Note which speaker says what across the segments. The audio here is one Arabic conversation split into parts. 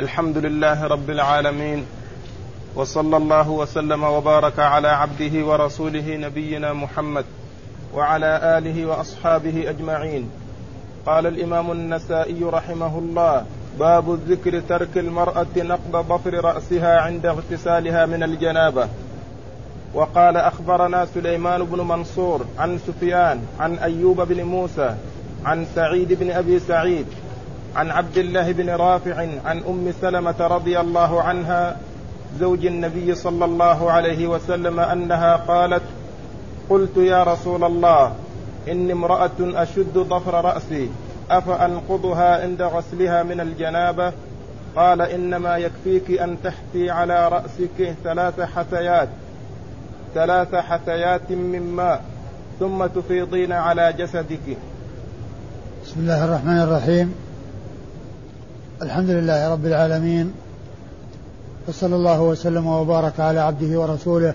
Speaker 1: الحمد لله رب العالمين وصلى الله وسلم وبارك على عبده ورسوله نبينا محمد وعلى آله وأصحابه أجمعين. قال الإمام النسائي رحمه الله باب الذكر ترك المرأة نقض ظفر رأسها عند اغتسالها من الجنابة. وقال أخبرنا سليمان بن منصور عن سفيان عن أيوب بن موسى عن سعيد بن أبي سعيد عن عبد الله بن رافع عن أم سلمة رضي الله عنها زوج النبي صلى الله عليه وسلم أنها قالت قلت يا رسول الله إني امرأة أشد ظفر رأسي أفأنقضها عند غسلها من الجنابة؟ قال إنما يكفيك أن تحتي على رأسك ثلاث حثيات ثلاث حثيات من ماء ثم تفيضين على جسدك.
Speaker 2: بسم الله الرحمن الرحيم. الحمد لله رب العالمين وصلى الله وسلم وبارك على عبده ورسوله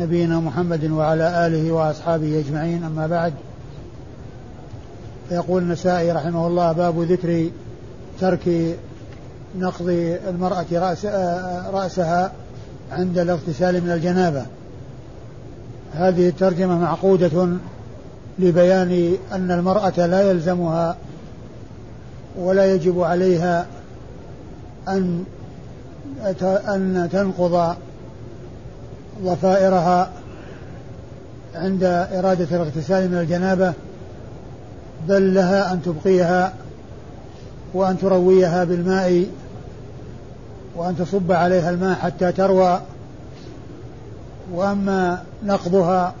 Speaker 2: نبينا محمد وعلى آله وأصحابه أجمعين أما بعد. فيقول النسائي رحمه الله باب ذكر ترك نقض المرأة رأس رأسها عند الاغتسال من الجنابة. هذه الترجمة معقودة لبيان أن المرأة لا يلزمها ولا يجب عليها أن أن تنقض ضفائرها عند إرادة الاغتسال من الجنابة بل لها أن تبقيها وأن ترويها بالماء وأن تصب عليها الماء حتى تروى. وأما نقضها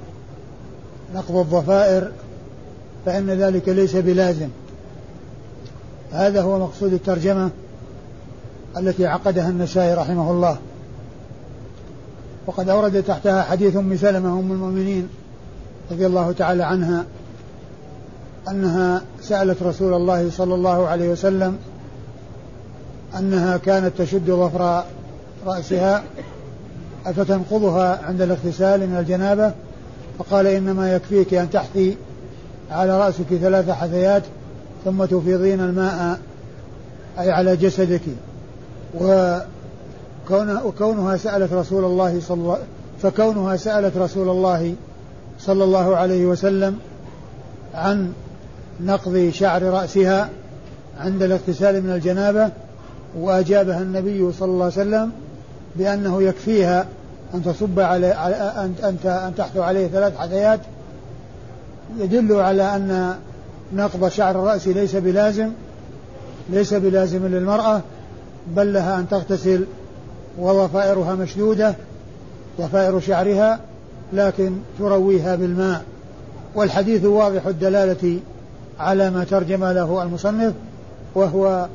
Speaker 2: نقض الضفائر فإن ذلك ليس بلازم. هذا هو مقصود الترجمة التي عقدها النسائي رحمه الله. وقد أورد تحتها حديث أم سلمة أم المؤمنين رضي الله تعالى عنها أنها سألت رسول الله صلى الله عليه وسلم أنها كانت تشد ظفر رأسها أفتنقضها عند الاغتسال من الجنابة فقال إنما يكفيك أن تحثي على رأسك ثلاث حثيات ثم تفيضين الماء أي على جسدك. وكونها سألت رسول الله صلى الله فكونها سألت رسول الله صلى الله عليه وسلم عن نقض شعر رأسها عند الاغتسال من الجنابة وأجابها النبي صلى الله عليه وسلم بأنه يكفيها أن تصب على أن أن تحثو عليه ثلاث حثيات يدل على أن نقض شعر الرأس ليس بلازم ليس بلازم للمرأة بل لها أن تغتسل وضفائرها مشدودة ضفائر شعرها لكن ترويها بالماء. والحديث واضح الدلالة على ما ترجم له المصنف وهو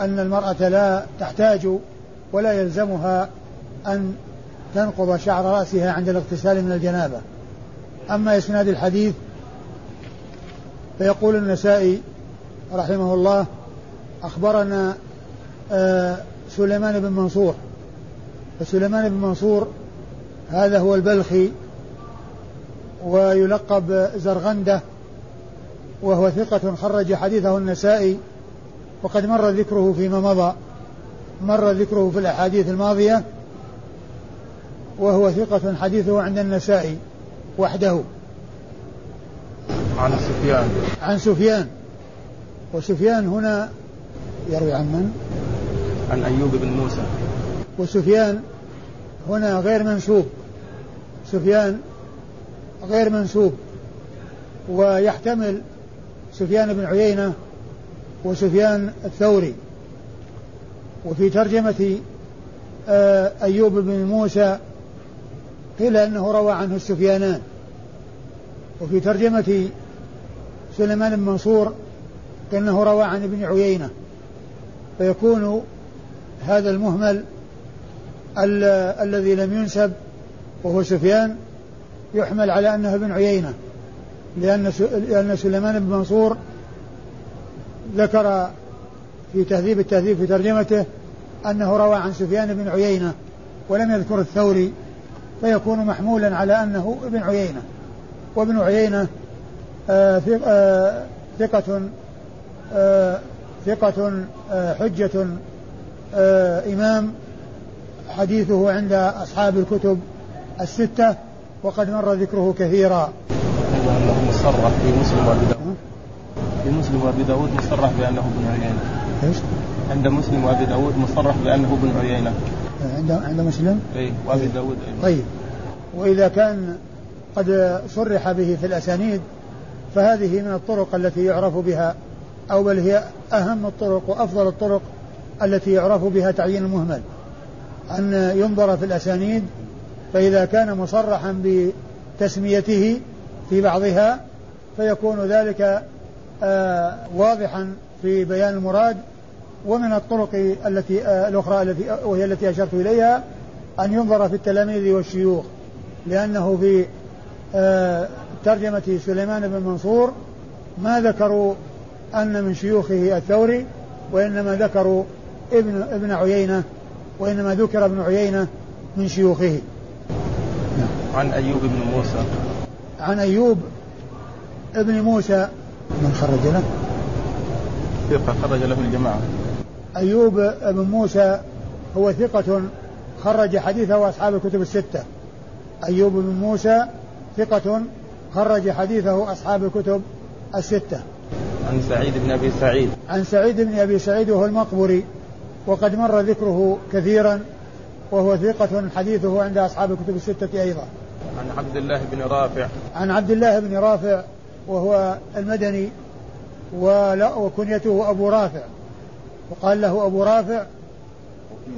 Speaker 2: أن المرأة لا تحتاج ولا يلزمها أن تنقض شعر رأسها عند الاغتسال من الجنابة. أما إسناد الحديث فيقول النسائي رحمه الله أخبرنا آه سليمان بن منصور. فسليمان بن منصور هذا هو البلخي ويلقب زرغندة وهو ثقة خرج حديثه النسائي وقد مر ذكره فيما مضى. مر ذكره في الأحاديث الماضية وهو ثقة حديثه عند النسائي وحده.
Speaker 1: عن سفيان.
Speaker 2: عن سفيان. وسفيان هنا يروي عن من؟
Speaker 1: عن أيوب بن موسى.
Speaker 2: وسفيان هنا غير منسوب. سفيان غير منسوب. ويحتمل سفيان بن عيينة وسفيان الثوري. وفي ترجمة آه، أيوب بن موسى قيل أنه روى عنه السفيانان. وفي ترجمة سليمان بن منصور كأنه روى عن ابن عيينة فيكون هذا المهمل ال الذي لم ينسب وهو سفيان يحمل على أنه ابن عيينة لأن لأن سليمان بن منصور ذكر في تهذيب التهذيب في ترجمته أنه روى عن سفيان بن عيينة ولم يذكر الثوري فيكون محمولا على أنه ابن عيينة وابن عيينة ثقة آه، ثقة حجة آه إمام. حديثه عند أصحاب الكتب الستة وقد مر ذكره كثيرا.
Speaker 1: أنه مصرح في مسلم وأبي داود. في مسلم وأبي داود مصرح بأنه ابن عيينة.
Speaker 2: إيش؟
Speaker 1: عند مسلم وأبي داود مصرح بأنه ابن عيينة.
Speaker 2: عند عند مسلم؟
Speaker 1: اي وأبي داود أيضا.
Speaker 2: طيب. وإذا كان قد صرح به في الأسانيد فهذه من الطرق التي يعرف بها أو بل هي أهم الطرق وأفضل الطرق التي يعرف بها تعيين المهمل. أن ينظر في الأسانيد فإذا كان مصرحا بتسميته في بعضها فيكون ذلك آه واضحا في بيان المراد. ومن الطرق التي آه الأخرى التي وهي التي أشرت إليها أن ينظر في التلاميذ والشيوخ لأنه في آه ترجمة سليمان بن منصور ما ذكروا أن من شيوخه الثوري وإنما ذكروا ابن ابن عيينة وإنما ذكر ابن عيينة من شيوخه.
Speaker 1: عن أيوب بن موسى.
Speaker 2: عن أيوب ابن موسى. من خرج له؟
Speaker 1: ثقة خرج له الجماعة.
Speaker 2: أيوب بن موسى هو ثقة خرج حديثه أصحاب الكتب الستة. أيوب بن موسى ثقة خرج حديثه أصحاب الكتب الستة.
Speaker 1: عن سعيد بن أبي سعيد.
Speaker 2: عن سعيد بن أبي سعيد وهو المقبري وقد مر ذكره كثيرا وهو ثقة حديثه عند أصحاب الكتب الستة أيضا.
Speaker 1: عن عبد الله بن رافع.
Speaker 2: عن عبد الله بن رافع وهو المدني وكنيته أبو رافع. وقال له أبو رافع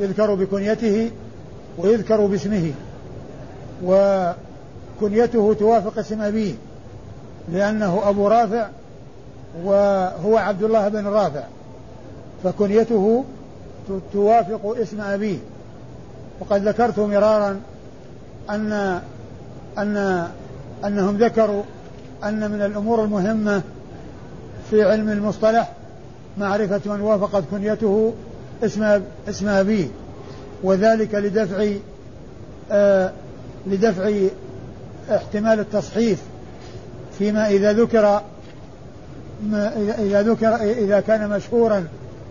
Speaker 2: يذكر بكنيته ويذكر باسمه. وكنيته توافق اسم أبيه لأنه أبو رافع وهو عبد الله بن رافع فكنيته توافق اسم أبيه. وقد ذكرت مرارا أن أن أنهم ذكروا أن من الأمور المهمة في علم المصطلح معرفة من وافقت كنيته اسم اسم أبيه وذلك لدفع آه لدفع احتمال التصحيف فيما إذا ذكر ما إذا ذكر إذا كان مشهورا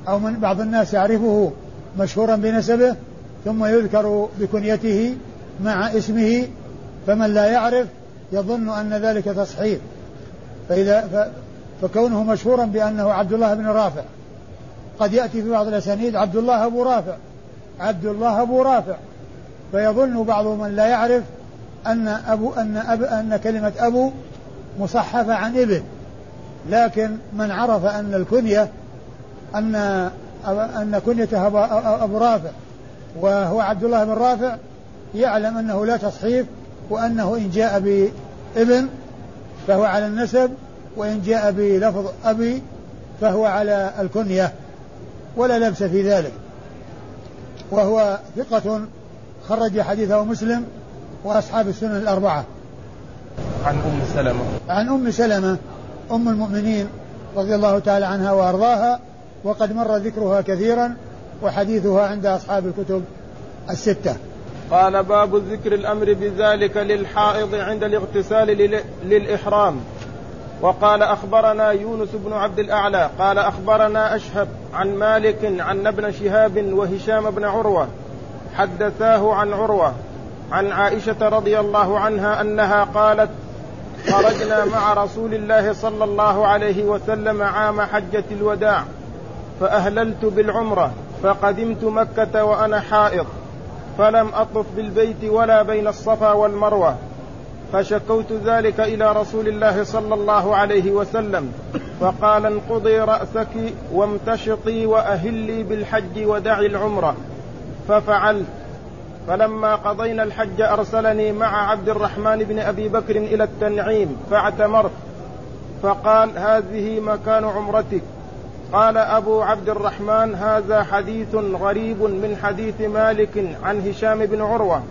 Speaker 2: أو من بعض الناس يعرفه مشهورا بنسبه ثم يذكر بكنيته مع اسمه فمن لا يعرف يظن أن ذلك تصحيح فإذا فكونه مشهورا بأنه عبد الله بن رافع. قد يأتي في بعض الأسانيد عبد الله أبو رافع. عبد الله أبو رافع. فيظن بعض من لا يعرف أن أبو أن أب أن كلمة أبو مصحفة عن ابن لكن من عرف أن الكنية أن أن كنيته أبو رافع وهو عبد الله بن رافع يعلم أنه لا تصحيف وأنه إن جاء بإبن فهو على النسب وإن جاء بلفظ أبي فهو على الكنية ولا لبس في ذلك. وهو ثقة خرج حديثه مسلم وأصحاب السنن الأربعة.
Speaker 1: عن أم سلمة.
Speaker 2: عن أم سلمة أم المؤمنين رضي الله تعالى عنها وأرضاها وقد مر ذكرها كثيرا وحديثها عند أصحاب الكتب الستة.
Speaker 1: قال باب ذكر الأمر بذلك للحائض عند الاغتسال للإحرام. وقال أخبرنا يونس بن عبد الأعلى. قال أخبرنا أشهب عن مالك عن ابن شهاب وهشام بن عروة. حدثاه عن عروة. عن عائشة رضي الله عنها أنها قالت خرجنا مع رسول الله صلى الله عليه وسلم عام حجة الوداع فأهللت بالعمرة فقدمت مكة وأنا حائض فلم أطف بالبيت ولا بين الصفا والمروة فشكوت ذلك إلى رسول الله صلى الله عليه وسلم فقال انقضي رأسك وامتشطي وأهلي بالحج ودعي العمرة ففعلت. فلما قضينا الحج أرسلني مع عبد الرحمن بن أبي بكر إلى التنعيم فاعتمرت. فقال هذه مكان عمرتك. قال أبو عبد الرحمن هذا حديث غريب من حديث مالك عن هشام بن عروة.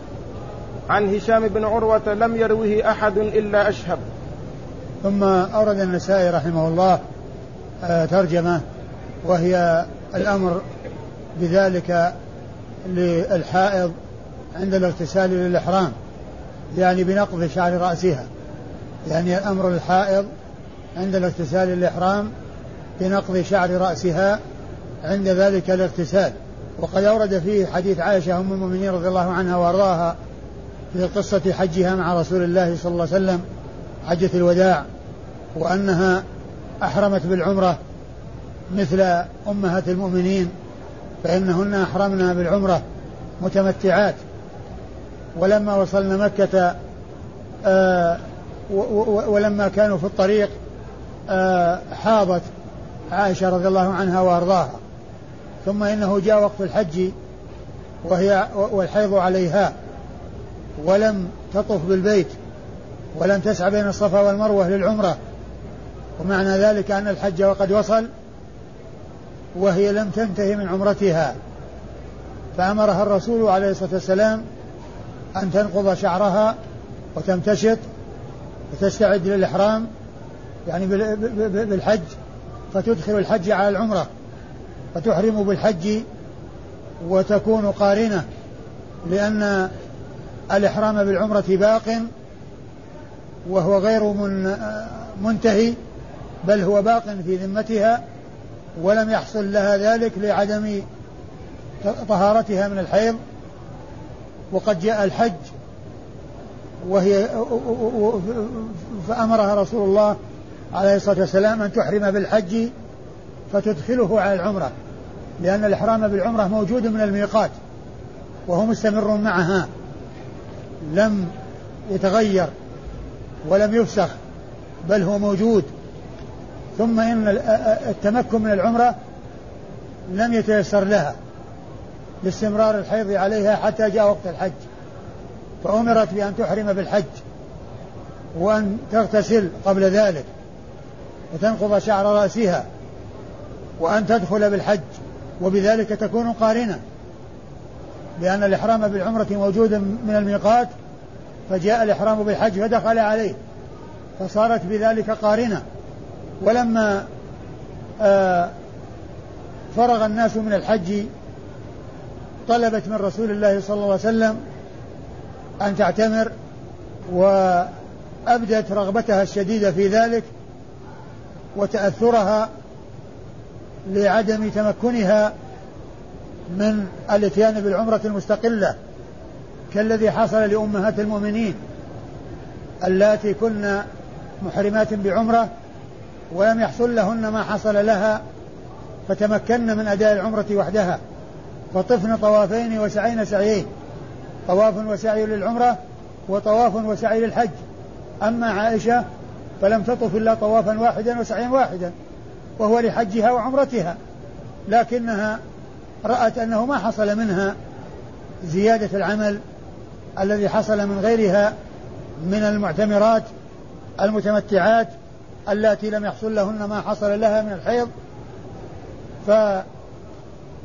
Speaker 1: عن هشام بن عروة لم يروه أحد إلا أشهب.
Speaker 2: ثم أورد النسائي رحمه الله آه، ترجمة وهي الأمر بذلك للحائض عند الاغتسال للإحرام يعني بنقض شعر رأسها. يعني الأمر للحائض عند الاغتسال للإحرام بنقض شعر رأسها عند ذلك الاغتسال. وقد أورد فيه حديث عائشة أم المؤمنين رضي الله عنها وأرضاها في قصة حجها مع رسول الله صلى الله عليه وسلم حجة الوداع وأنها أحرمت بالعمرة مثل أمهات المؤمنين فإنهن أحرمنا بالعمرة متمتعات. ولما وصلنا مكة آه ولما كانوا في الطريق آه حاضت عائشة رضي الله عنها وأرضاها. ثم إنه جاء وقت الحج وهي والحيض عليها. ولم تطف بالبيت ولم تسعى بين الصفا والمروة للعمرة. ومعنى ذلك أن الحج وقد وصل وهي لم تنتهي من عمرتها. فأمرها الرسول عليه الصلاة والسلام أن تنقض شعرها وتمتشط وتستعد للإحرام يعني بالحج فتدخل الحج على العمرة فتحرم بالحج وتكون قارنة لأن الإحرام بالعمرة باق وهو غير من منتهي بل هو باق في ذمتها ولم يحصل لها ذلك لعدم طهارتها من الحيض. وقد جاء الحج وهي فأمرها رسول الله عليه الصلاة والسلام أن تحرم بالحج فتدخله على العمرة لأن الإحرام بالعمرة موجود من الميقات وهو مستمر معها لم يتغير ولم يفسخ بل هو موجود. ثم إن التمكن من العمرة لم يتيسر لها. لاستمرار الحيض عليها حتى جاء وقت الحج. فأمرت بأن تحرم بالحج وأن تغتسل قبل ذلك وتنقض شعر رأسها وأن تدخل بالحج. وبذلك تكون قارنة لأن الإحرام بالعمرة موجود من الميقات فجاء الإحرام بالحج فدخل عليه فصارت بذلك قارنة. ولما آه فرغ الناس من الحج طلبت من رسول الله صلى الله عليه وسلم أن تعتمر وأبدت رغبتها الشديدة في ذلك وتأثرها لعدم تمكنها من الاتيان بالعمرة المستقلة كالذي حصل لأمهات المؤمنين اللاتي كن محرمات بعمرة ولم يحصل لهن ما حصل لها فتمكن من أداء العمرة وحدها. فطفن طوافين وسعين سعيين طواف وسعي للعمرة وطواف وسعي للحج. أما عائشة فلم تطف إلا طوافا واحدا وسعيا واحدا وهو لحجها وعمرتها لكنها رأت أنه ما حصل منها زيادة العمل الذي حصل من غيرها من المعتمرات المتمتعات اللاتي لم يحصل لهن ما حصل لها من الحيض.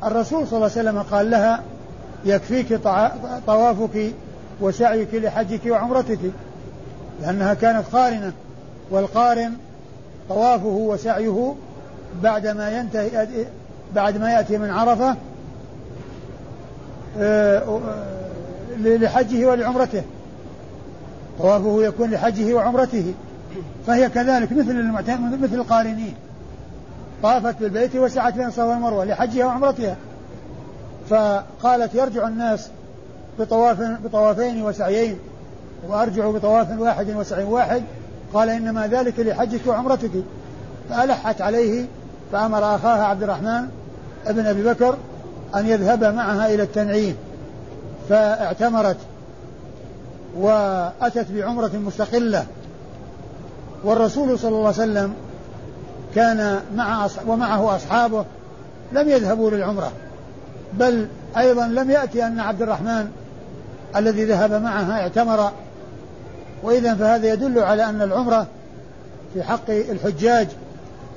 Speaker 2: فالرسول صلى الله عليه وسلم قال لها يكفيك طوافك وسعيك لحجك وعمرتك لأنها كانت قارنة والقارن طوافه وسعيه بعدما ينتهي بعد ما يأتي من عرفة آه، آه، لحجه ولعمرته. طوافه يكون لحجه وعمرته. فهي كذلك مثل مثل القارنين. طافت بالبيت وسعت بين الصفا والمروه لحجها وعمرتها. فقالت يرجع الناس بطواف بطوافين وسعيين. وأرجع بطواف واحد وسعي واحد. قال إنما ذلك لحجك وعمرتك. فألحت عليه فأمر أخاها عبد الرحمن ابن أبي بكر أن يذهب معها إلى التنعيم. فاعتمرت وأتت بعمرة مستقلة. والرسول صلى الله عليه وسلم كان مع ومعه أصحابه لم يذهبوا للعمرة. بل أيضا لم يأتي أن عبد الرحمن الذي ذهب معها اعتمر. وإذا فهذا يدل على أن العمرة في حق الحجاج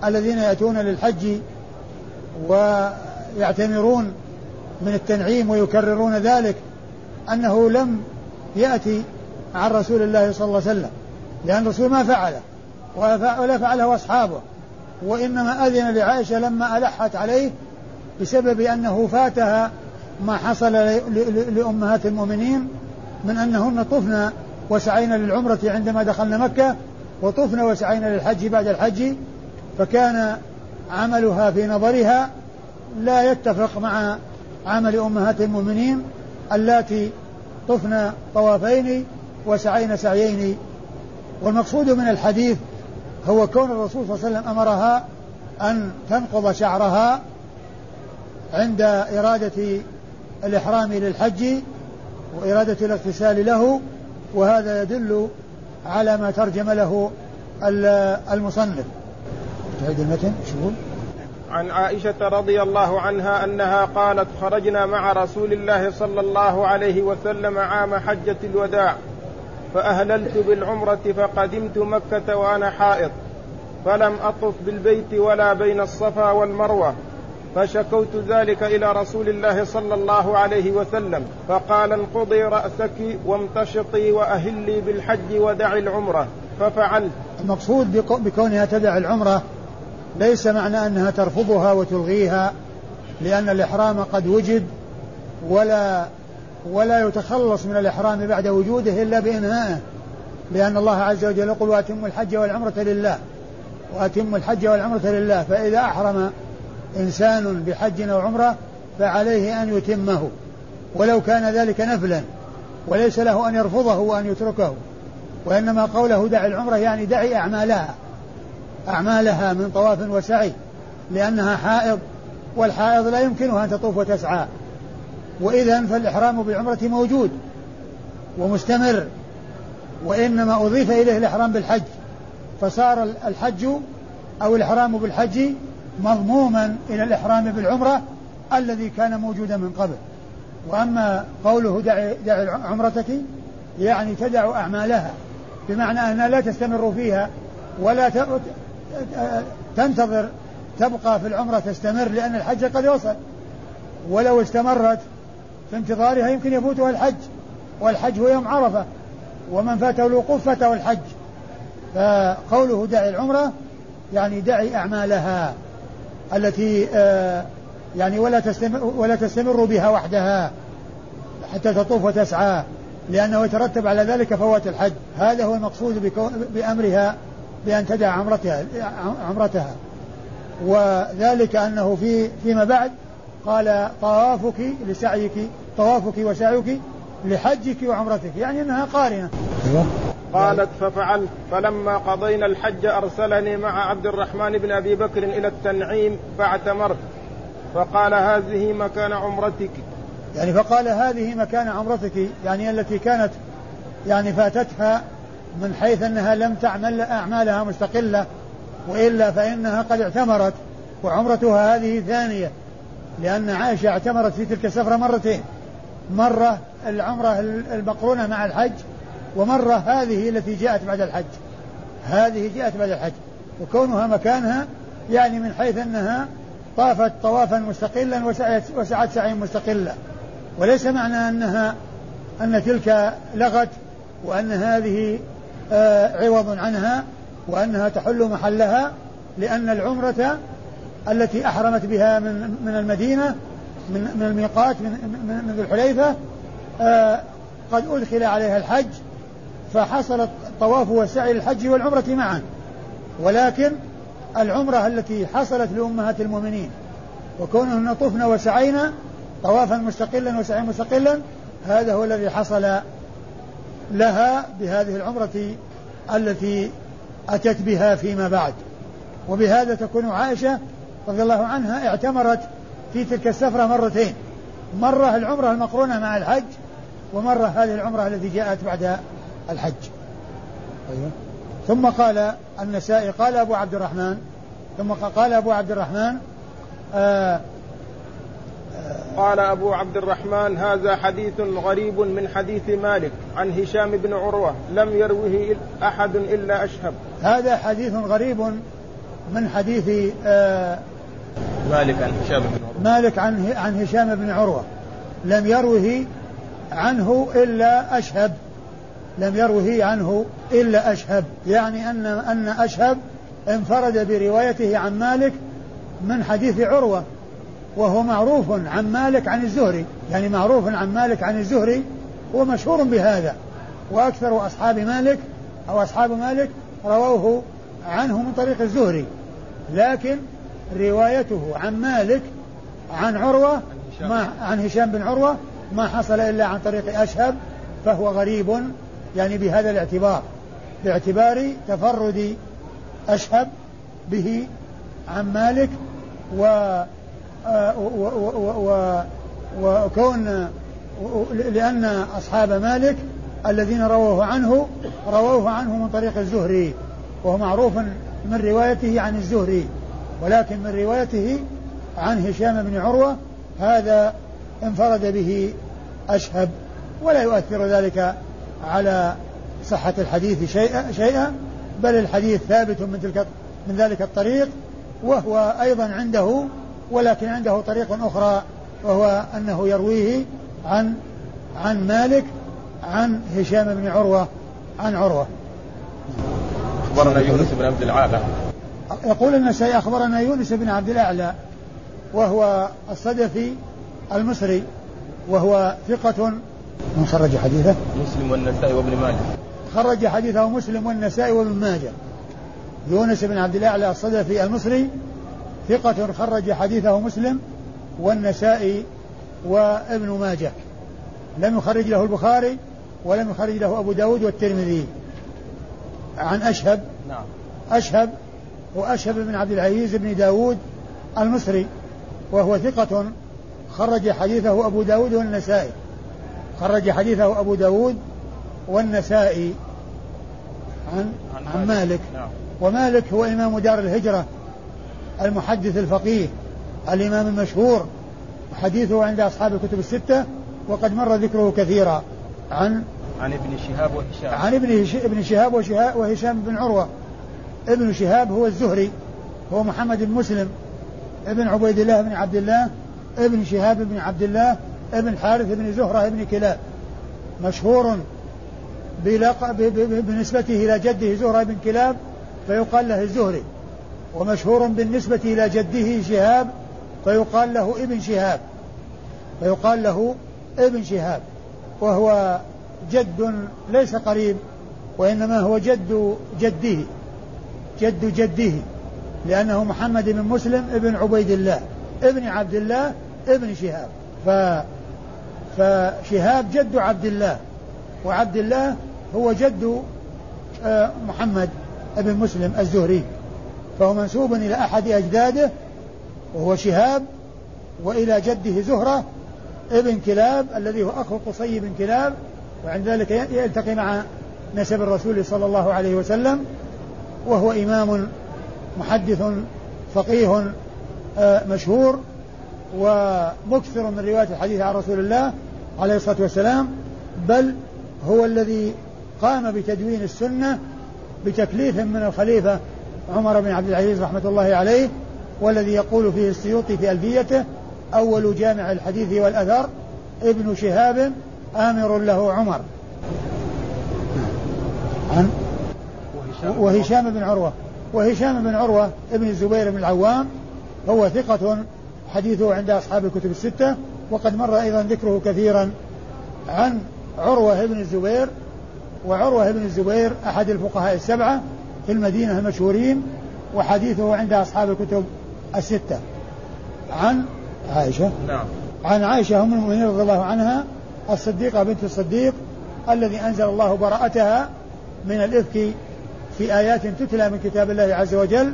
Speaker 2: الذين يأتون للحج ويعتمرون من التنعيم ويكررون ذلك أنه لم يأتي عن رسول الله صلى الله عليه وسلم لأن الرسول ما فعله ولا فعله أصحابه. وإنما أذن لعائشة لما ألحت عليه بسبب أنه فاتها ما حصل لأمهات المؤمنين من أنهن طفن وسعين للعمرة عندما دخلن مكة وطفن وسعين للحج بعد الحج فكان عملها في نظرها لا يتفق مع عمل أمهات المؤمنين اللاتي طفن طوافين وسعين سعيين. والمقصود من الحديث هو كون الرسول صلى الله عليه وسلم أمرها أن تنقض شعرها عند إرادة الإحرام للحج وإرادة الاغتسال له وهذا يدل على ما ترجم له المصنف. تعيد المتن شو
Speaker 1: عن عائشة رضي الله عنها أنها قالت خرجنا مع رسول الله صلى الله عليه وسلم عام حجة الوداع. فأهللت بالعمرة فقدمت مكة وأنا حائض فلم أطف بالبيت ولا بين الصفا والمروة فشكوت ذلك إلى رسول الله صلى الله عليه وسلم فقال انقضي رأسك وامتشطي وأهلي بالحج ودعي العمرة ففعلت.
Speaker 2: المقصود بكونها تدع العمرة ليس معنى أنها ترفضها وتلغيها لأن الإحرام قد وجد ولا ولا يتخلص من الإحرام بعد وجوده إلا بإنهائه لأن الله عز وجل يقول وأتموا الحج والعمرة لله. وأتموا الحج والعمرة لله. فإذا أحرم إنسان بحج أو عمرة فعليه أن يتمه. ولو كان ذلك نفلا. وليس له أن يرفضه وأن يتركه. وإنما قوله دع العمرة يعني دعي أعمالها. أعمالها من طواف وسعي. لأنها حائض. والحائض لا يمكنها أن تطوف وتسعى. وإذا فالإحرام بالعمرة موجود ومستمر وإنما أضيف إليه الإحرام بالحج. فصار الحج أو الإحرام بالحج مضموما إلى الإحرام بالعمرة الذي كان موجودا من قبل. وأما قوله دع, دع عمرتك يعني تدع أعمالها بمعنى أنها لا تستمر فيها ولا تنتظر تبقى في العمرة تستمر لأن الحج قد وصل ولو استمرت في انتظارها يمكن يفوتها الحج والحج هو يوم عرفة ومن فاته الوقوف فاته الحج. فقوله دعي العمرة يعني دعي أعمالها التي آه يعني ولا تستمر ولا تستمر بها وحدها حتى تطوف وتسعى لأنه يترتب على ذلك فوات الحج. هذا هو المقصود بأمرها بأن تدع عمرتها عمرتها. وذلك أنه في فيما بعد قال طوافك لسعيك طوافك وسعيك لحجك وعمرتك. يعني أنها قارنة.
Speaker 1: أيوة. قالت ففعلت. فلما قضينا الحج أرسلني مع عبد الرحمن بن أبي بكر إلى التنعيم فاعتمرت. فقال هذه مكان عمرتك.
Speaker 2: يعني فقال هذه مكان عمرتك يعني التي كانت يعني فاتتها من حيث أنها لم تعمل أعمالها مستقلة وإلا فإنها قد اعتمرت وعمرتها هذه ثانية لأن عائشة اعتمرت في تلك السفرة مرتين. مرة العمرة المقرونة مع الحج ومرة هذه التي جاءت بعد الحج. هذه جاءت بعد الحج. وكونها مكانها يعني من حيث أنها طافت طوافا مستقلا وسعت, وسعت سعيا مستقلا. وليس معنى أنها أن تلك لغت وأن هذه آه عوض عنها وأنها تحل محلها لأن العمرة التي أحرمت بها من من المدينة من من الميقات من من ذي الحليفة آه قد أدخل عليها الحج فحصل الطواف والسعي للحج والعمرة معا. ولكن العمرة التي حصلت لأمهات المؤمنين وكونهن طفن وسعينا طوافا مستقلا وسعيا مستقلا هذا هو الذي حصل لها بهذه العمرة التي أتت بها فيما بعد. وبهذا تكون عائشة رضي الله عنها اعتمرت في تلك السفرة مرتين. مرة العمرة المقرونة مع الحج ومرة هذه العمرة التي جاءت بعد الحج. أيوة. ثم قال النسائي قال أبو عبد الرحمن ثم قال أبو عبد الرحمن آه
Speaker 1: قال أبو عبد الرحمن هذا حديث غريب من حديث مالك عن هشام بن عروة لم يروه أحد إلا أشهب.
Speaker 2: هذا حديث غريب من حديث آه
Speaker 1: مالك عن هشام بن عروة.
Speaker 2: مالك عن عن هشام بن عروة. لم يروه عنه إلا أشهب. لم يروه عنه إلا أشهب. يعني أن أن أشهب انفرد بروايته عن مالك من حديث عروة. وهو معروف عن مالك عن الزهري. يعني معروف عن مالك عن الزهري. هو مشهور بهذا. وأكثر أصحاب مالك أو أصحاب مالك رووه عنه من طريق الزهري. لكن روايته عن مالك عن عروة ما عن هشام بن عروة ما حصل إلا عن طريق أشهب فهو غريب يعني بهذا الاعتبار باعتبار تفرد أشهب به عن مالك و وكون لأن أصحاب مالك الذين رووه عنه رووه عنه من طريق الزهري وهو معروف من روايته عن الزهري. ولكن من روايته عن هشام بن عروة هذا انفرد به أشهب ولا يؤثر ذلك على صحة الحديث شيئا شيئا بل الحديث ثابت من تلك من ذلك الطريق وهو أيضا عنده ولكن عنده طريق أخرى وهو أنه يرويه عن عن مالك عن هشام بن عروة عن عروة.
Speaker 1: أخبرنا يونس بن عبد الأعلى
Speaker 2: يقول النسائي أخبرنا يونس بن عبد الأعلى وهو الصدفي المصري وهو ثقة. من خرج حديثه؟
Speaker 1: مسلم والنسائي وابن ماجه.
Speaker 2: خرج حديثه مسلم والنسائي وابن ماجه. يونس بن عبد الأعلى الصدفي المصري ثقة خرج حديثه مسلم والنسائي وابن ماجه. لم يخرج له البخاري ولم يخرج له أبو داود والترمذي. عن أشهب؟ نعم. أشهب وأشهب بن عبد العزيز بن داود المصري وهو ثقة خرج حديثه أبو داود والنسائي. خرج حديثه أبو داود والنسائي عن, عن, مالك. نعم. ومالك هو إمام دار الهجرة المحدث الفقيه الإمام المشهور حديثه عند أصحاب الكتب الستة وقد مر ذكره كثيرا عن
Speaker 1: عن ابن شهاب وهشام.
Speaker 2: عن ابن ابن شهاب وهشام بن عروة. ابن شهاب هو الزهري هو محمد بن مسلم ابن عبيد الله بن عبد الله ابن شهاب بن عبد الله ابن حارث بن زهرة بن كلاب. مشهور بنسبته إلى جده زهرة بن كلاب فيقال له الزهري. ومشهور بالنسبة إلى جده شهاب فيقال له ابن شهاب. فيقال له ابن شهاب. وهو جد ليس قريب وإنما هو جد جده. جد جده لأنه محمد بن مسلم ابن عبيد الله ابن عبد الله ابن شهاب. ف فشهاب جد عبد الله وعبد الله هو جد آه، محمد بن مسلم الزهري. فهو منسوب إلى أحد أجداده وهو شهاب وإلى جده زهرة ابن كلاب الذي هو أخو قصي بن كلاب وعند ذلك يلتقي مع نسب الرسول صلى الله عليه وسلم. وهو إمام محدث فقيه آه، مشهور ومكثر من رواية الحديث عن رسول الله عليه الصلاة والسلام بل هو الذي قام بتدوين السنة بتكليف من الخليفة عمر بن عبد العزيز رحمة الله عليه والذي يقول فيه السيوطي في ألفيته أول جامع الحديث والأثر ابن شهاب آمر له عمر. عن وهشام بن عروة. وهشام بن عروة ابن الزبير بن العوام هو ثقة حديثه عند أصحاب الكتب الستة وقد مر أيضا ذكره كثيرا عن عروة بن الزبير وعروة بن الزبير أحد الفقهاء السبعة في المدينة المشهورين وحديثه عند أصحاب الكتب الستة. عن عائشة؟ نعم. عن عائشة أم المؤمنين رضي الله عنها الصديقة بنت الصديق الذي أنزل الله براءتها من الإفك في آيات تتلى من كتاب الله عز وجل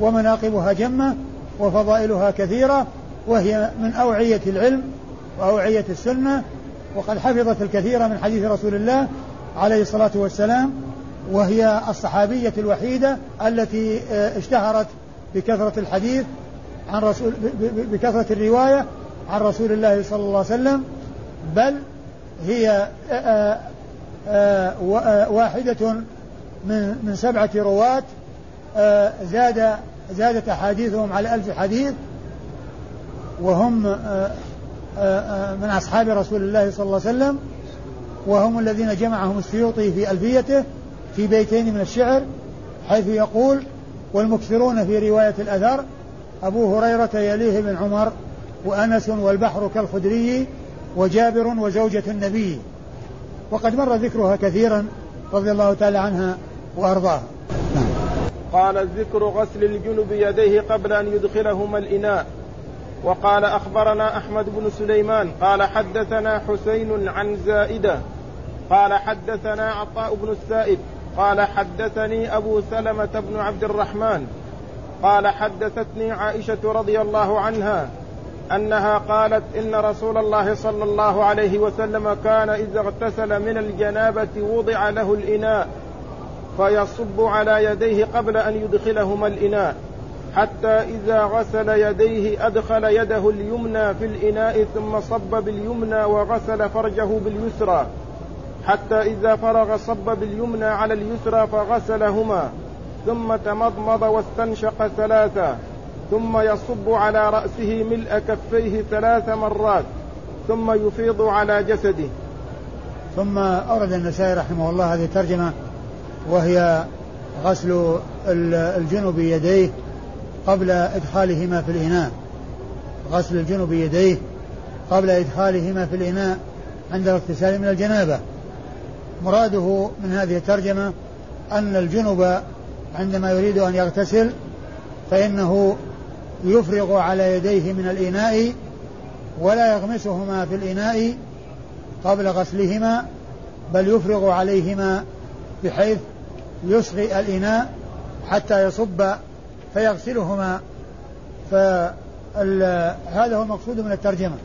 Speaker 2: ومناقبها جمة وفضائلها كثيرة وهي من أوعية العلم وأوعية السنة وقد حفظت الكثير من حديث رسول الله عليه الصلاة والسلام وهي الصحابية الوحيدة التي آه، اشتهرت بكثرة الحديث عن رسول بكثرة الرواية عن رسول الله صلى الله عليه وسلم بل هي آه، آه، واحدة من من سبعة رواة زاد زادت أحاديثهم على ألف حديث وهم من أصحاب رسول الله صلى الله عليه وسلم وهم الذين جمعهم السيوطي في ألفيته في بيتين من الشعر حيث يقول والمكثرون في رواية الأثر أبو هريرة يليه بن عمر وأنس والبحر كالخدري وجابر وزوجة النبي. وقد مر ذكرها كثيرا رضي الله تعالى عنها. وأرضاها
Speaker 1: قال ذكر غسل الجنب يديه قبل أن يدخلهما الإناء. وقال أخبرنا أحمد بن سليمان قال حدثنا حسين عن زائدة. قال حدثنا عطاء بن السائب قال حدثني أبو سلمة بن عبد الرحمن. قال حدثتني عائشة رضي الله عنها أنها قالت إن رسول الله صلى الله عليه وسلم كان إذا اغتسل من الجنابة وضع له الإناء. فيصب على يديه قبل أن يدخلهما الإناء حتى إذا غسل يديه أدخل يده اليمنى في الإناء ثم صب باليمنى وغسل فرجه باليسرى حتى إذا فرغ صب باليمنى على اليسرى فغسلهما ثم تمضمض واستنشق ثلاثا ثم يصب على رأسه ملء كفيه ثلاث مرات ثم يفيض على جسده.
Speaker 2: ثم أورد النسائي رحمه الله هذه الترجمة وهي غسل الجنب بيديه قبل إدخالهما في الإناء. غسل الجنب بيديه قبل إدخالهما في الإناء عند الاغتسال من الجنابة. مراده من هذه الترجمة أن الجنب عندما يريد أن يغتسل فإنه يفرغ على يديه من الإناء ولا يغمسهما في الإناء قبل غسلهما بل يفرغ عليهما بحيث يصغي الإناء حتى يصب فيغسلهما. فهذا هو المقصود من الترجمة.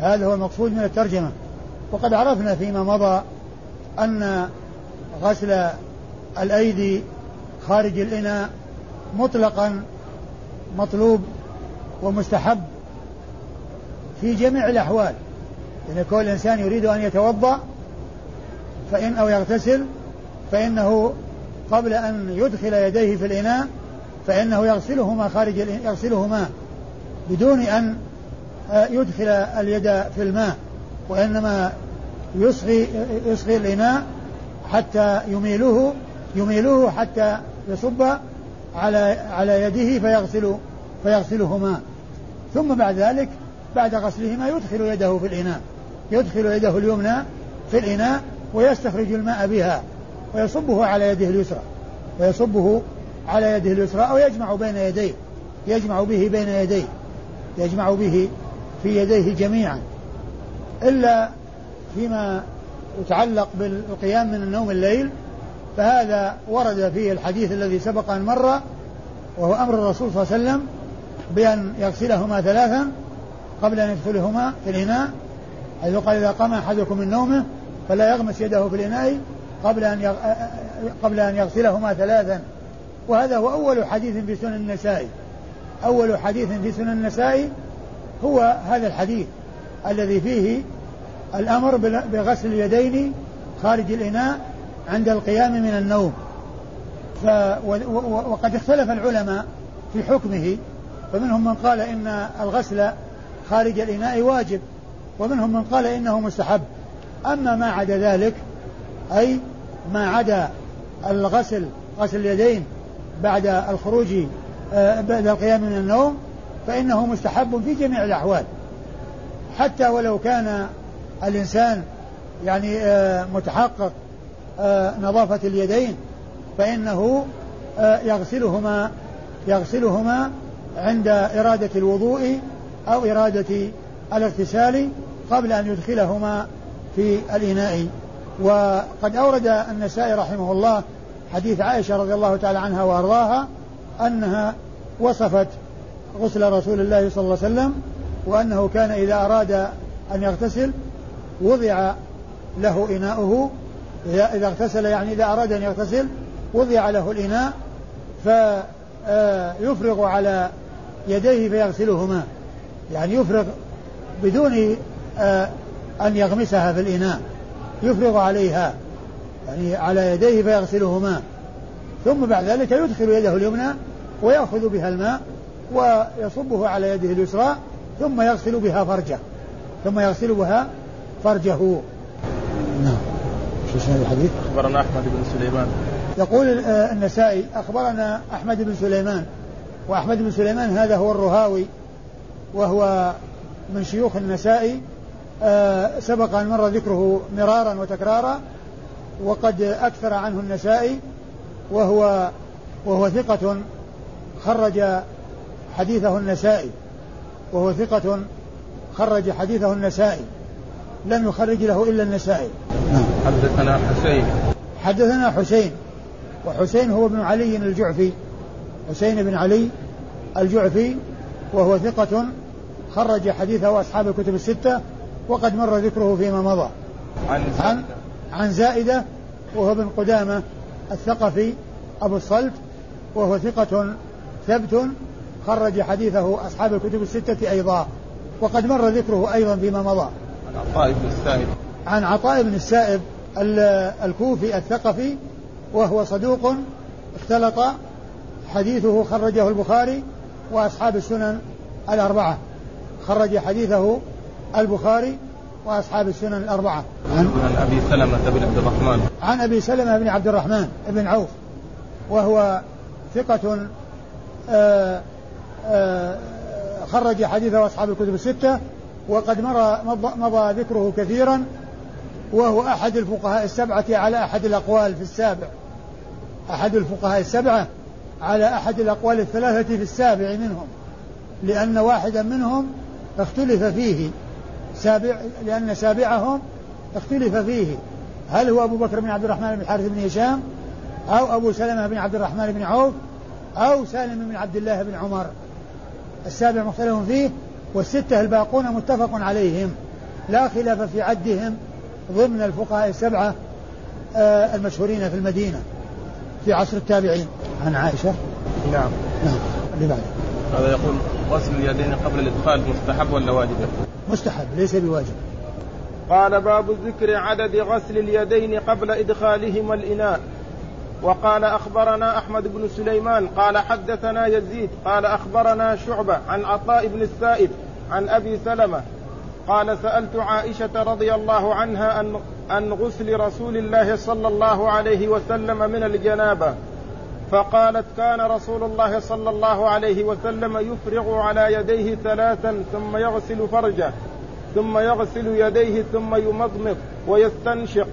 Speaker 2: هذا هو المقصود من الترجمة. وقد عرفنا فيما مضى أن غسل الأيدي خارج الإناء مطلقا مطلوب ومستحب في جميع الأحوال. إذا كل إنسان يريد أن يتوضأ فإن أو يغتسل فإنه قبل أن يدخل يديه في الإناء فإنه يغسلهما خارج يغسلهما بدون أن آه، يدخل اليد في الماء وإنما يصغي يصغي الإناء حتى يميله يميله حتى يصب على على يده فيغسل فيغسلهما. ثم بعد ذلك بعد غسلهما يدخل يده في الإناء يدخل يده اليمنى في الإناء ويستخرج الماء بها. ويصبه على يده اليسرى ويصبه على يده اليسرى أو يجمع بين يديه يجمع به بين يديه يجمع به في يديه جميعا. إلا فيما يتعلق بالقيام من النوم الليل فهذا ورد فيه الحديث الذي سبق أن مر وهو أمر الرسول صلى الله عليه وسلم بأن يغسلهما ثلاثا قبل أن يدخلهما في الإناء حيث قال إذا قام أحدكم من نومه فلا يغمس يده في الإناء قبل أن قبل أن يغسلهما ثلاثا. وهذا هو أول حديث في سنن النسائي أول حديث في سنن النسائي هو هذا الحديث الذي فيه الأمر بغسل اليدين خارج الإناء عند القيام من النوم. ف وقد اختلف العلماء في حكمه. فمنهم من قال إن الغسل خارج الإناء واجب ومنهم من قال إنه مستحب. أما ما عدا ذلك أي ما عدا الغسل غسل اليدين بعد الخروج آه، بعد القيام من النوم فإنه مستحب في جميع الأحوال. حتى ولو كان الإنسان يعني آه، متحقق آه، نظافة اليدين فإنه يغسلهما يغسلهما عند إرادة الوضوء أو إرادة الاغتسال قبل أن يدخلهما في الإناء. وقد أورد النسائي رحمه الله حديث عائشة رضي الله تعالى عنها وأرضاها أنها وصفت غسل رسول الله صلى الله عليه وسلم وأنه كان إذا أراد أن يغتسل وضع له إناؤه إذا اغتسل يعني إذا أراد أن يغتسل وضع له الإناء فيفرغ على يديه فيغسلهما. يعني يفرغ بدون آه، أن يغمسها في الإناء. يفرغ عليها يعني على يديه فيغسلهما. ثم بعد ذلك يدخل يده اليمنى ويأخذ بها الماء ويصبه على يده اليسرى ثم يغسل بها فرجه ثم يغسل بها فرجه. نعم. شو اسم الحديث؟
Speaker 1: أخبرنا أحمد بن سليمان.
Speaker 2: يقول النسائي أخبرنا أحمد بن سليمان. وأحمد بن سليمان هذا هو الرهاوي وهو من شيوخ النسائي آه، سبق أن مر ذكره مرارا وتكرارا وقد أكثر عنه النسائي وهو وهو ثقة خرج حديثه النسائي وهو ثقة خرج حديثه النسائي لم يخرج له إلا النسائي.
Speaker 1: نعم. حدثنا حسين.
Speaker 2: حدثنا حسين وحسين هو ابن علي الجعفي حسين بن علي الجعفي وهو ثقة خرج حديثه أصحاب الكتب الستة وقد مر ذكره فيما مضى.
Speaker 1: عن
Speaker 2: عن, عن زائدة وهو ابن قدامة الثقفي أبو الصلت وهو ثقة ثبت خرج حديثه أصحاب الكتب الستة أيضا وقد مر ذكره أيضا فيما مضى.
Speaker 1: عن عطاء بن السائب.
Speaker 2: عن عطاء بن السائب الكوفي الثقفي وهو صدوق اختلط حديثه خرجه البخاري وأصحاب السنن الأربعة. خرج حديثه البخاري وأصحاب السنن الأربعة.
Speaker 1: عن, عن أبي سلمة بن عبد الرحمن.
Speaker 2: عن أبي سلمة بن عبد الرحمن بن عوف وهو ثقة آآ آآ خرج حديثه أصحاب الكتب الستة وقد مر مضى ذكره كثيرا وهو أحد الفقهاء السبعة على أحد الأقوال في السابع. أحد الفقهاء السبعة على أحد الأقوال الثلاثة في السابع منهم لأن واحدا منهم اختلف فيه. سابع لأن سابعهم اختلف فيه. هل هو أبو بكر بن عبد الرحمن بن الحارث بن هشام أو أبو سلمة بن عبد الرحمن بن عوف أو سالم بن عبد الله بن عمر؟ السابع مختلف فيه والستة الباقون متفق عليهم. لا خلاف في عدهم ضمن الفقهاء السبعة آه، المشهورين في المدينة. في عصر التابعين. عن عائشة؟
Speaker 1: نعم.
Speaker 2: نعم. اللي بعده.
Speaker 1: هذا يقول غسل اليدين قبل الإدخال مستحب ولا واجب؟
Speaker 2: مستحب ليس بواجب.
Speaker 1: قال باب ذكر عدد غسل اليدين قبل إدخالهما الإناء. وقال أخبرنا أحمد بن سليمان قال حدثنا يزيد قال أخبرنا شعبة عن عطاء بن السائب عن أبي سلمة قال سألت عائشة رضي الله عنها عن عن غسل رسول الله صلى الله عليه وسلم من الجنابة. فقالت كان رسول الله صلى الله عليه وسلم يفرغ على يديه ثلاثا ثم يغسل فرجه ثم يغسل يديه ثم يمضمض ويستنشق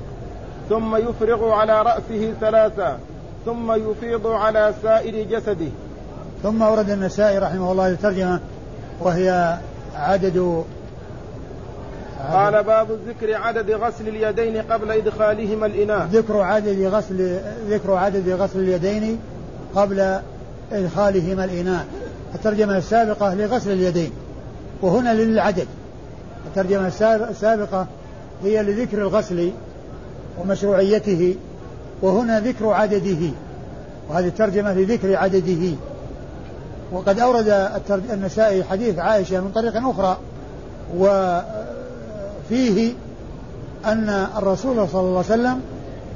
Speaker 1: ثم يفرغ على رأسه ثلاثا ثم يفيض على سائر جسده.
Speaker 2: ثم ورد النسائي رحمه الله الترجمة وهي عدد
Speaker 1: قال باب ذكر عدد غسل اليدين قبل إدخالهما الإناء
Speaker 2: ذكر عدد غسل ذكر عدد غسل اليدين قبل إدخالهما الإناء الترجمة السابقة لغسل اليدين وهنا للعدد. الترجمة السابقة هي لذكر الغسل ومشروعيته وهنا ذكر عدده. وهذه الترجمة لذكر عدده. وقد أورد النسائي حديث عائشة من طريق أخرى وفيه أن الرسول صلى الله عليه وسلم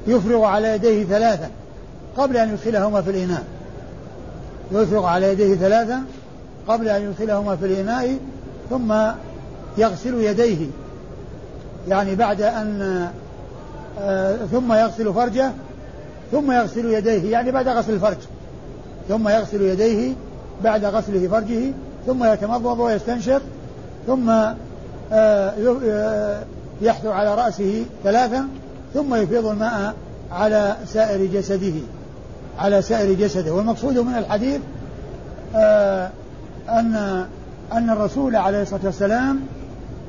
Speaker 2: يفرغ على يديه ثلاثا قبل أن يدخلهما في الإناء. يفرغ على يديه ثلاثا قبل أن يدخلهما في الإناء ثم يغسل يديه. يعني بعد أن آه ثم يغسل فرجه ثم يغسل يديه يعني بعد غسل الفرج. ثم يغسل يديه بعد غسله فرجه ثم يتمضمض ويستنشق ثم يحثو على رأسه ثلاثا ثم يفيض الماء على سائر جسده. على سائر جسده. والمقصود من الحديث آه أن أن الرسول عليه الصلاة والسلام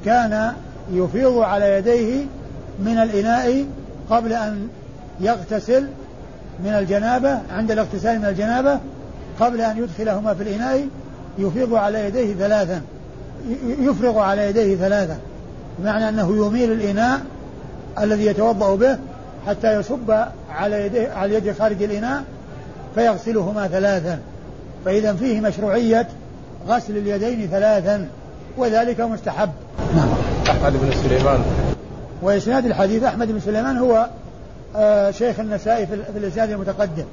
Speaker 2: كان يفيض على يديه من الإناء قبل أن يغتسل من الجنابة عند الاغتسال من الجنابة قبل أن يدخلهما في الإناء يفيض على يديه ثلاثا. يفرغ على يديه ثلاثا بمعنى أنه يميل الإناء الذي يتوضأ به حتى يصب على يديه على اليد خارج الإناء فيغسلهما ثلاثا. فإذا فيه مشروعية غسل اليدين ثلاثا وذلك مستحب.
Speaker 1: نعم. أحمد بن سليمان.
Speaker 2: وإسناد الحديث أحمد بن سليمان هو آه شيخ النسائي في الإسناد المتقدم.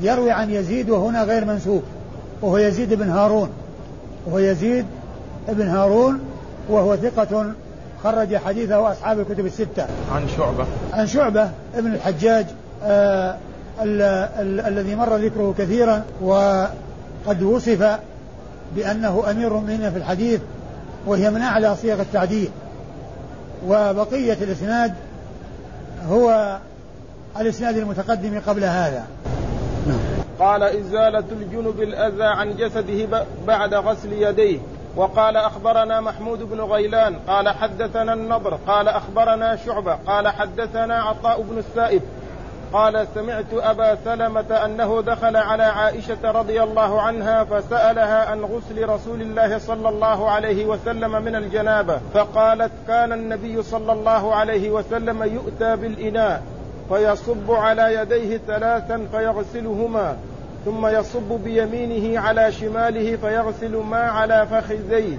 Speaker 2: يروي عن يزيد وهنا غير منسوب وهو يزيد بن هارون وهو يزيد بن هارون وهو ثقة خرج حديثه أصحاب الكتب الستة.
Speaker 1: عن شعبة.
Speaker 2: عن شعبة ابن الحجاج آه ال ال الذي مر ذكره كثيرا وقد وصف بأنه أمير المؤمنين في الحديث وهي من أعلى صيغ التعديل. وبقية الإسناد هو الإسناد المتقدم قبل هذا.
Speaker 1: نعم. قال إزالة الجنب الأذى عن جسده بعد غسل يديه. وقال أخبرنا محمود بن غيلان قال حدثنا النضر قال أخبرنا شعبة قال حدثنا عطاء بن السائب قال سمعت أبا سلمة أنه دخل على عائشة رضي الله عنها فسألها عن غسل رسول الله صلى الله عليه وسلم من الجنابة فقالت كان النبي صلى الله عليه وسلم يؤتى بالإناء فيصب على يديه ثلاثا فيغسلهما. ثم يصب بيمينه على شماله فيغسل ما على فخذيه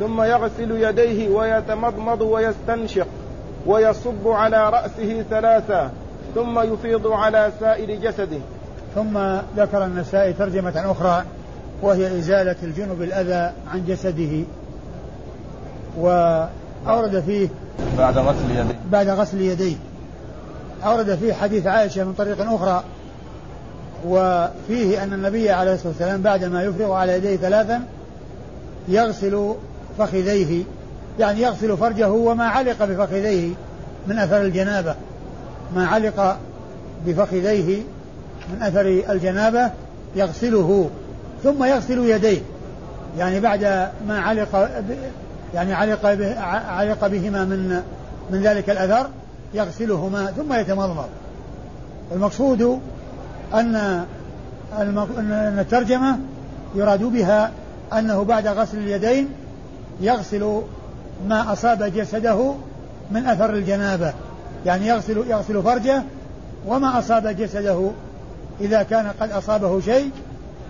Speaker 1: ثم يغسل يديه ويتمضمض ويستنشق ويصب على رأسه ثلاثا. ثم يفيض على سائر جسده.
Speaker 2: ثم ذكر النسائي ترجمة أخرى وهي إزالة الجنب الأذى عن جسده. وأورد فيه
Speaker 1: بعد غسل يديه.
Speaker 2: بعد غسل يديه. أورد فيه حديث عائشة من طريق أخرى وفيه أن النبي عليه الصلاة والسلام بعدما يفرغ على يديه ثلاثا يغسل فخذيه يعني يغسل فرجه وما علق بفخذيه من أثر الجنابة. ما علق بفخذيه من أثر الجنابة يغسله ثم يغسل يديه. يعني بعد ما علق يعني علق به علق بهما من من ذلك الأثر يغسلهما ثم يتمضمض. المقصود أن أن الترجمة يراد بها أنه بعد غسل اليدين يغسل ما أصاب جسده من أثر الجنابة. يعني يغسل يغسل فرجه وما أصاب جسده إذا كان قد أصابه شيء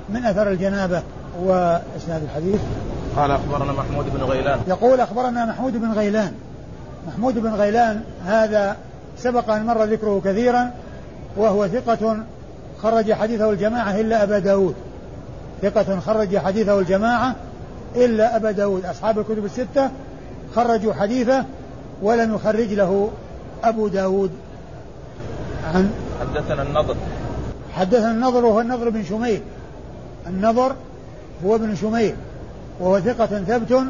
Speaker 2: من أثر الجنابة. وإسناد الحديث؟
Speaker 1: قال أخبرنا محمود بن غيلان.
Speaker 2: يقول أخبرنا محمود بن غيلان. محمود بن غيلان هذا سبق أن مر ذكره كثيرا وهو ثقة خرج حديثه الجماعة إلا أبا داود. ثقة خرج حديثه الجماعة إلا أبا داود. أصحاب الكتب الستة خرجوا حديثه ولم يخرج له أبو داود.
Speaker 1: عن حدثنا النضر.
Speaker 2: حدثنا النضر وهو النضر بن شميل النضر هو ابن شميل وهو ثقة ثبت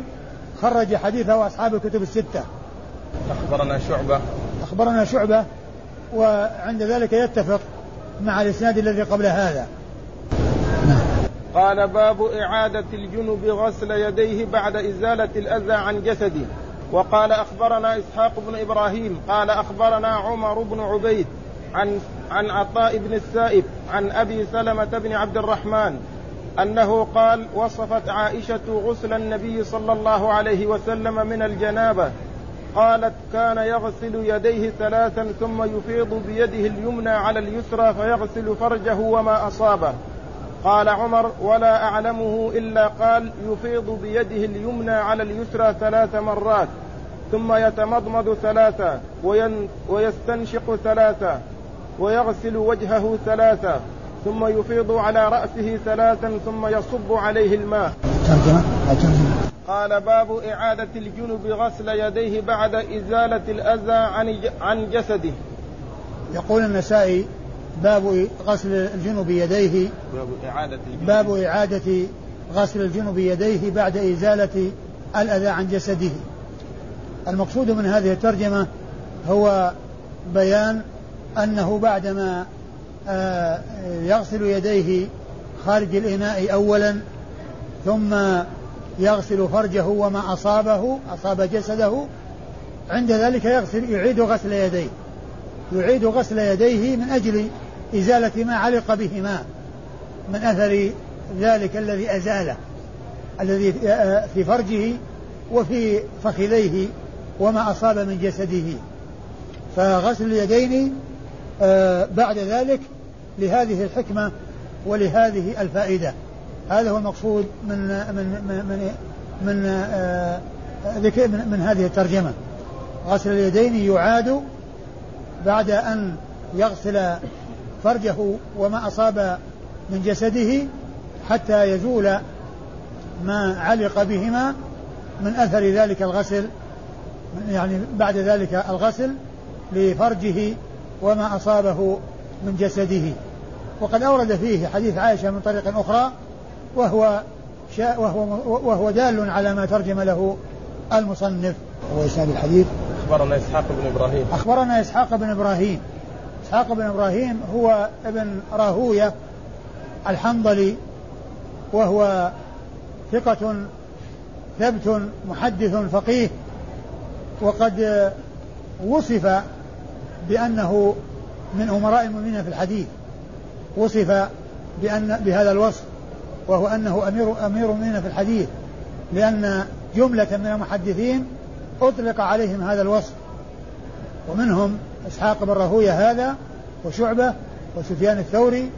Speaker 2: خرج حديثه أصحاب الكتب الستة.
Speaker 1: أخبرنا شعبة.
Speaker 2: أخبرنا شعبة وعند ذلك يتفق. مع الإسناد الذي قبل هذا.
Speaker 1: قال باب إعادة الجنب غسل يديه بعد إزالة الأذى عن جسده. وقال أخبرنا إسحاق بن إبراهيم قال أخبرنا عمر بن عبيد عن عن عطاء بن السائب عن أبي سلمة بن عبد الرحمن أنه قال وصفت عائشة غسل النبي صلى الله عليه وسلم من الجنابة قالت كان يغسل يديه ثلاثا ثم يفيض بيده اليمنى على اليسرى فيغسل فرجه وما أصابه. قال عمر ولا أعلمه إلا قال يفيض بيده اليمنى على اليسرى ثلاث مرات ثم يتمضمض ثلاثا ويستنشق ثلاثا ويغسل وجهه ثلاثا ثم يفيض على رأسه ثلاثا ثم يصب عليه الماء. قال باب إعادة الجنب غسل يديه بعد إزالة الأذى عن عن جسده.
Speaker 2: يقول النسائي باب غسل الجنب يديه
Speaker 1: باب إعادة
Speaker 2: الجنب. باب إعادة غسل الجنب يديه بعد إزالة الأذى عن جسده. المقصود من هذه الترجمة هو بيان أنه بعدما آه، يغسل يديه خارج الإناء أولا ثم يغسل فرجه وما أصابه أصاب جسده. عند ذلك يغسل يعيد غسل يديه. يعيد غسل يديه من أجل إزالة ما علق بهما من أثر ذلك الذي أزاله الذي في فرجه وفي فخذيه وما أصاب من جسده. فغسل اليدين آه، بعد ذلك لهذه الحكمة ولهذه الفائدة. هذا هو المقصود من من من من آه، من, من هذه الترجمة. غسل اليدين يعاد بعد أن يغسل فرجه وما أصاب من جسده حتى يزول ما علق بهما من أثر ذلك الغسل يعني بعد ذلك الغسل لفرجه وما أصابه من جسده. وقد أورد فيه حديث عائشة من طريق أخرى وهو وهو وهو دال على ما ترجم له المصنف.
Speaker 1: هو إسناد الحديث. أخبرنا إسحاق بن إبراهيم.
Speaker 2: أخبرنا إسحاق بن إبراهيم. إسحاق بن إبراهيم هو ابن راهوية الحنظلي وهو ثقة ثبت محدث فقيه وقد وصف بأنه من أمراء المؤمنين في الحديث. وصف بأن بهذا الوصف. وهو أنه أمير أمير المؤمنين في الحديث لأن جملة من المحدثين أطلق عليهم هذا الوصف ومنهم إسحاق بن راهوية هذا وشعبة وسفيان الثوري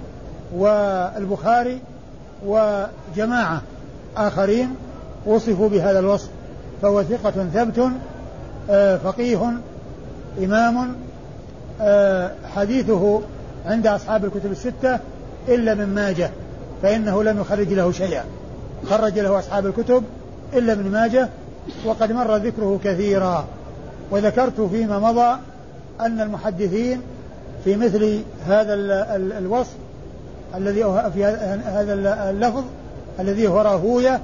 Speaker 2: والبخاري وجماعة آخرين وصفوا بهذا الوصف فهو ثقة ثبت آه، فقيه إمام آه، حديثه عند أصحاب الكتب الستة إلا من ماجه. فإنه لم يخرج له شيئا. خرج له أصحاب الكتب إلا ابن ماجه وقد مر ذكره كثيرا. وذكرت فيما مضى أن المحدثين في مثل هذا الوصف الذي في هذا اللفظ الذي هو راهوية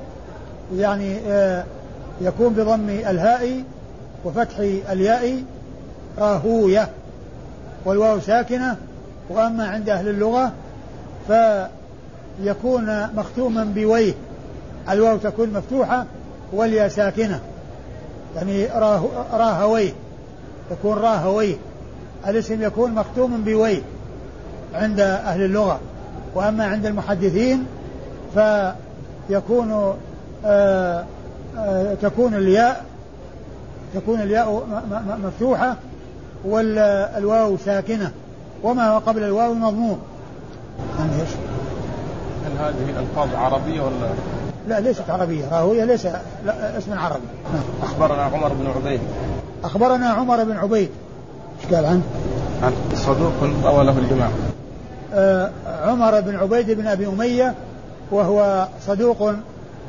Speaker 2: يعني آه، يكون بضم الهاء وفتح الياء راهوية والواو ساكنة وأما عند أهل اللغة فيكون مختوما بويه. الواو تكون مفتوحة والياء ساكنة. يعني راه راهويه يكون راهويه الاسم يكون مختوما بويه عند أهل اللغة. وأما عند المحدثين فيكون آآ آه، آآ آه، تكون الياء تكون الياء مفتوحة والواو ساكنة. وما قبل الواو مضموم
Speaker 1: يعني إيش؟ هل هذه الألفاظ عربية ولا؟
Speaker 2: لا ليست عربية راهوية ليس اسم عربي.
Speaker 1: أخبرنا عمر بن عبيد.
Speaker 2: أخبرنا عمر بن عبيد. إيش قال عنه؟
Speaker 1: عن صدوق روى له الجماعة
Speaker 2: آه عمر بن عبيد بن أبي أمية وهو صدوق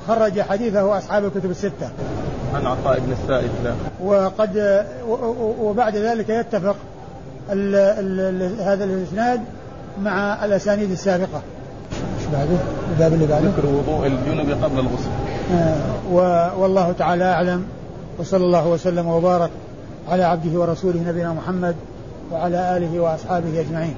Speaker 2: خرج حديثه أصحاب الكتب الستة.
Speaker 1: عن عطاء بن السائب لا.
Speaker 2: وقد وبعد ذلك يتفق ال ال هذا الإسناد مع الأسانيد السابقة. بعده؟ الباب اللي بعده
Speaker 1: ذكر وضوء الجنب قبل الغسل
Speaker 2: آه والله تعالى أعلم وصلى الله وسلم وبارك على عبده ورسوله نبينا محمد وعلى آله وأصحابه أجمعين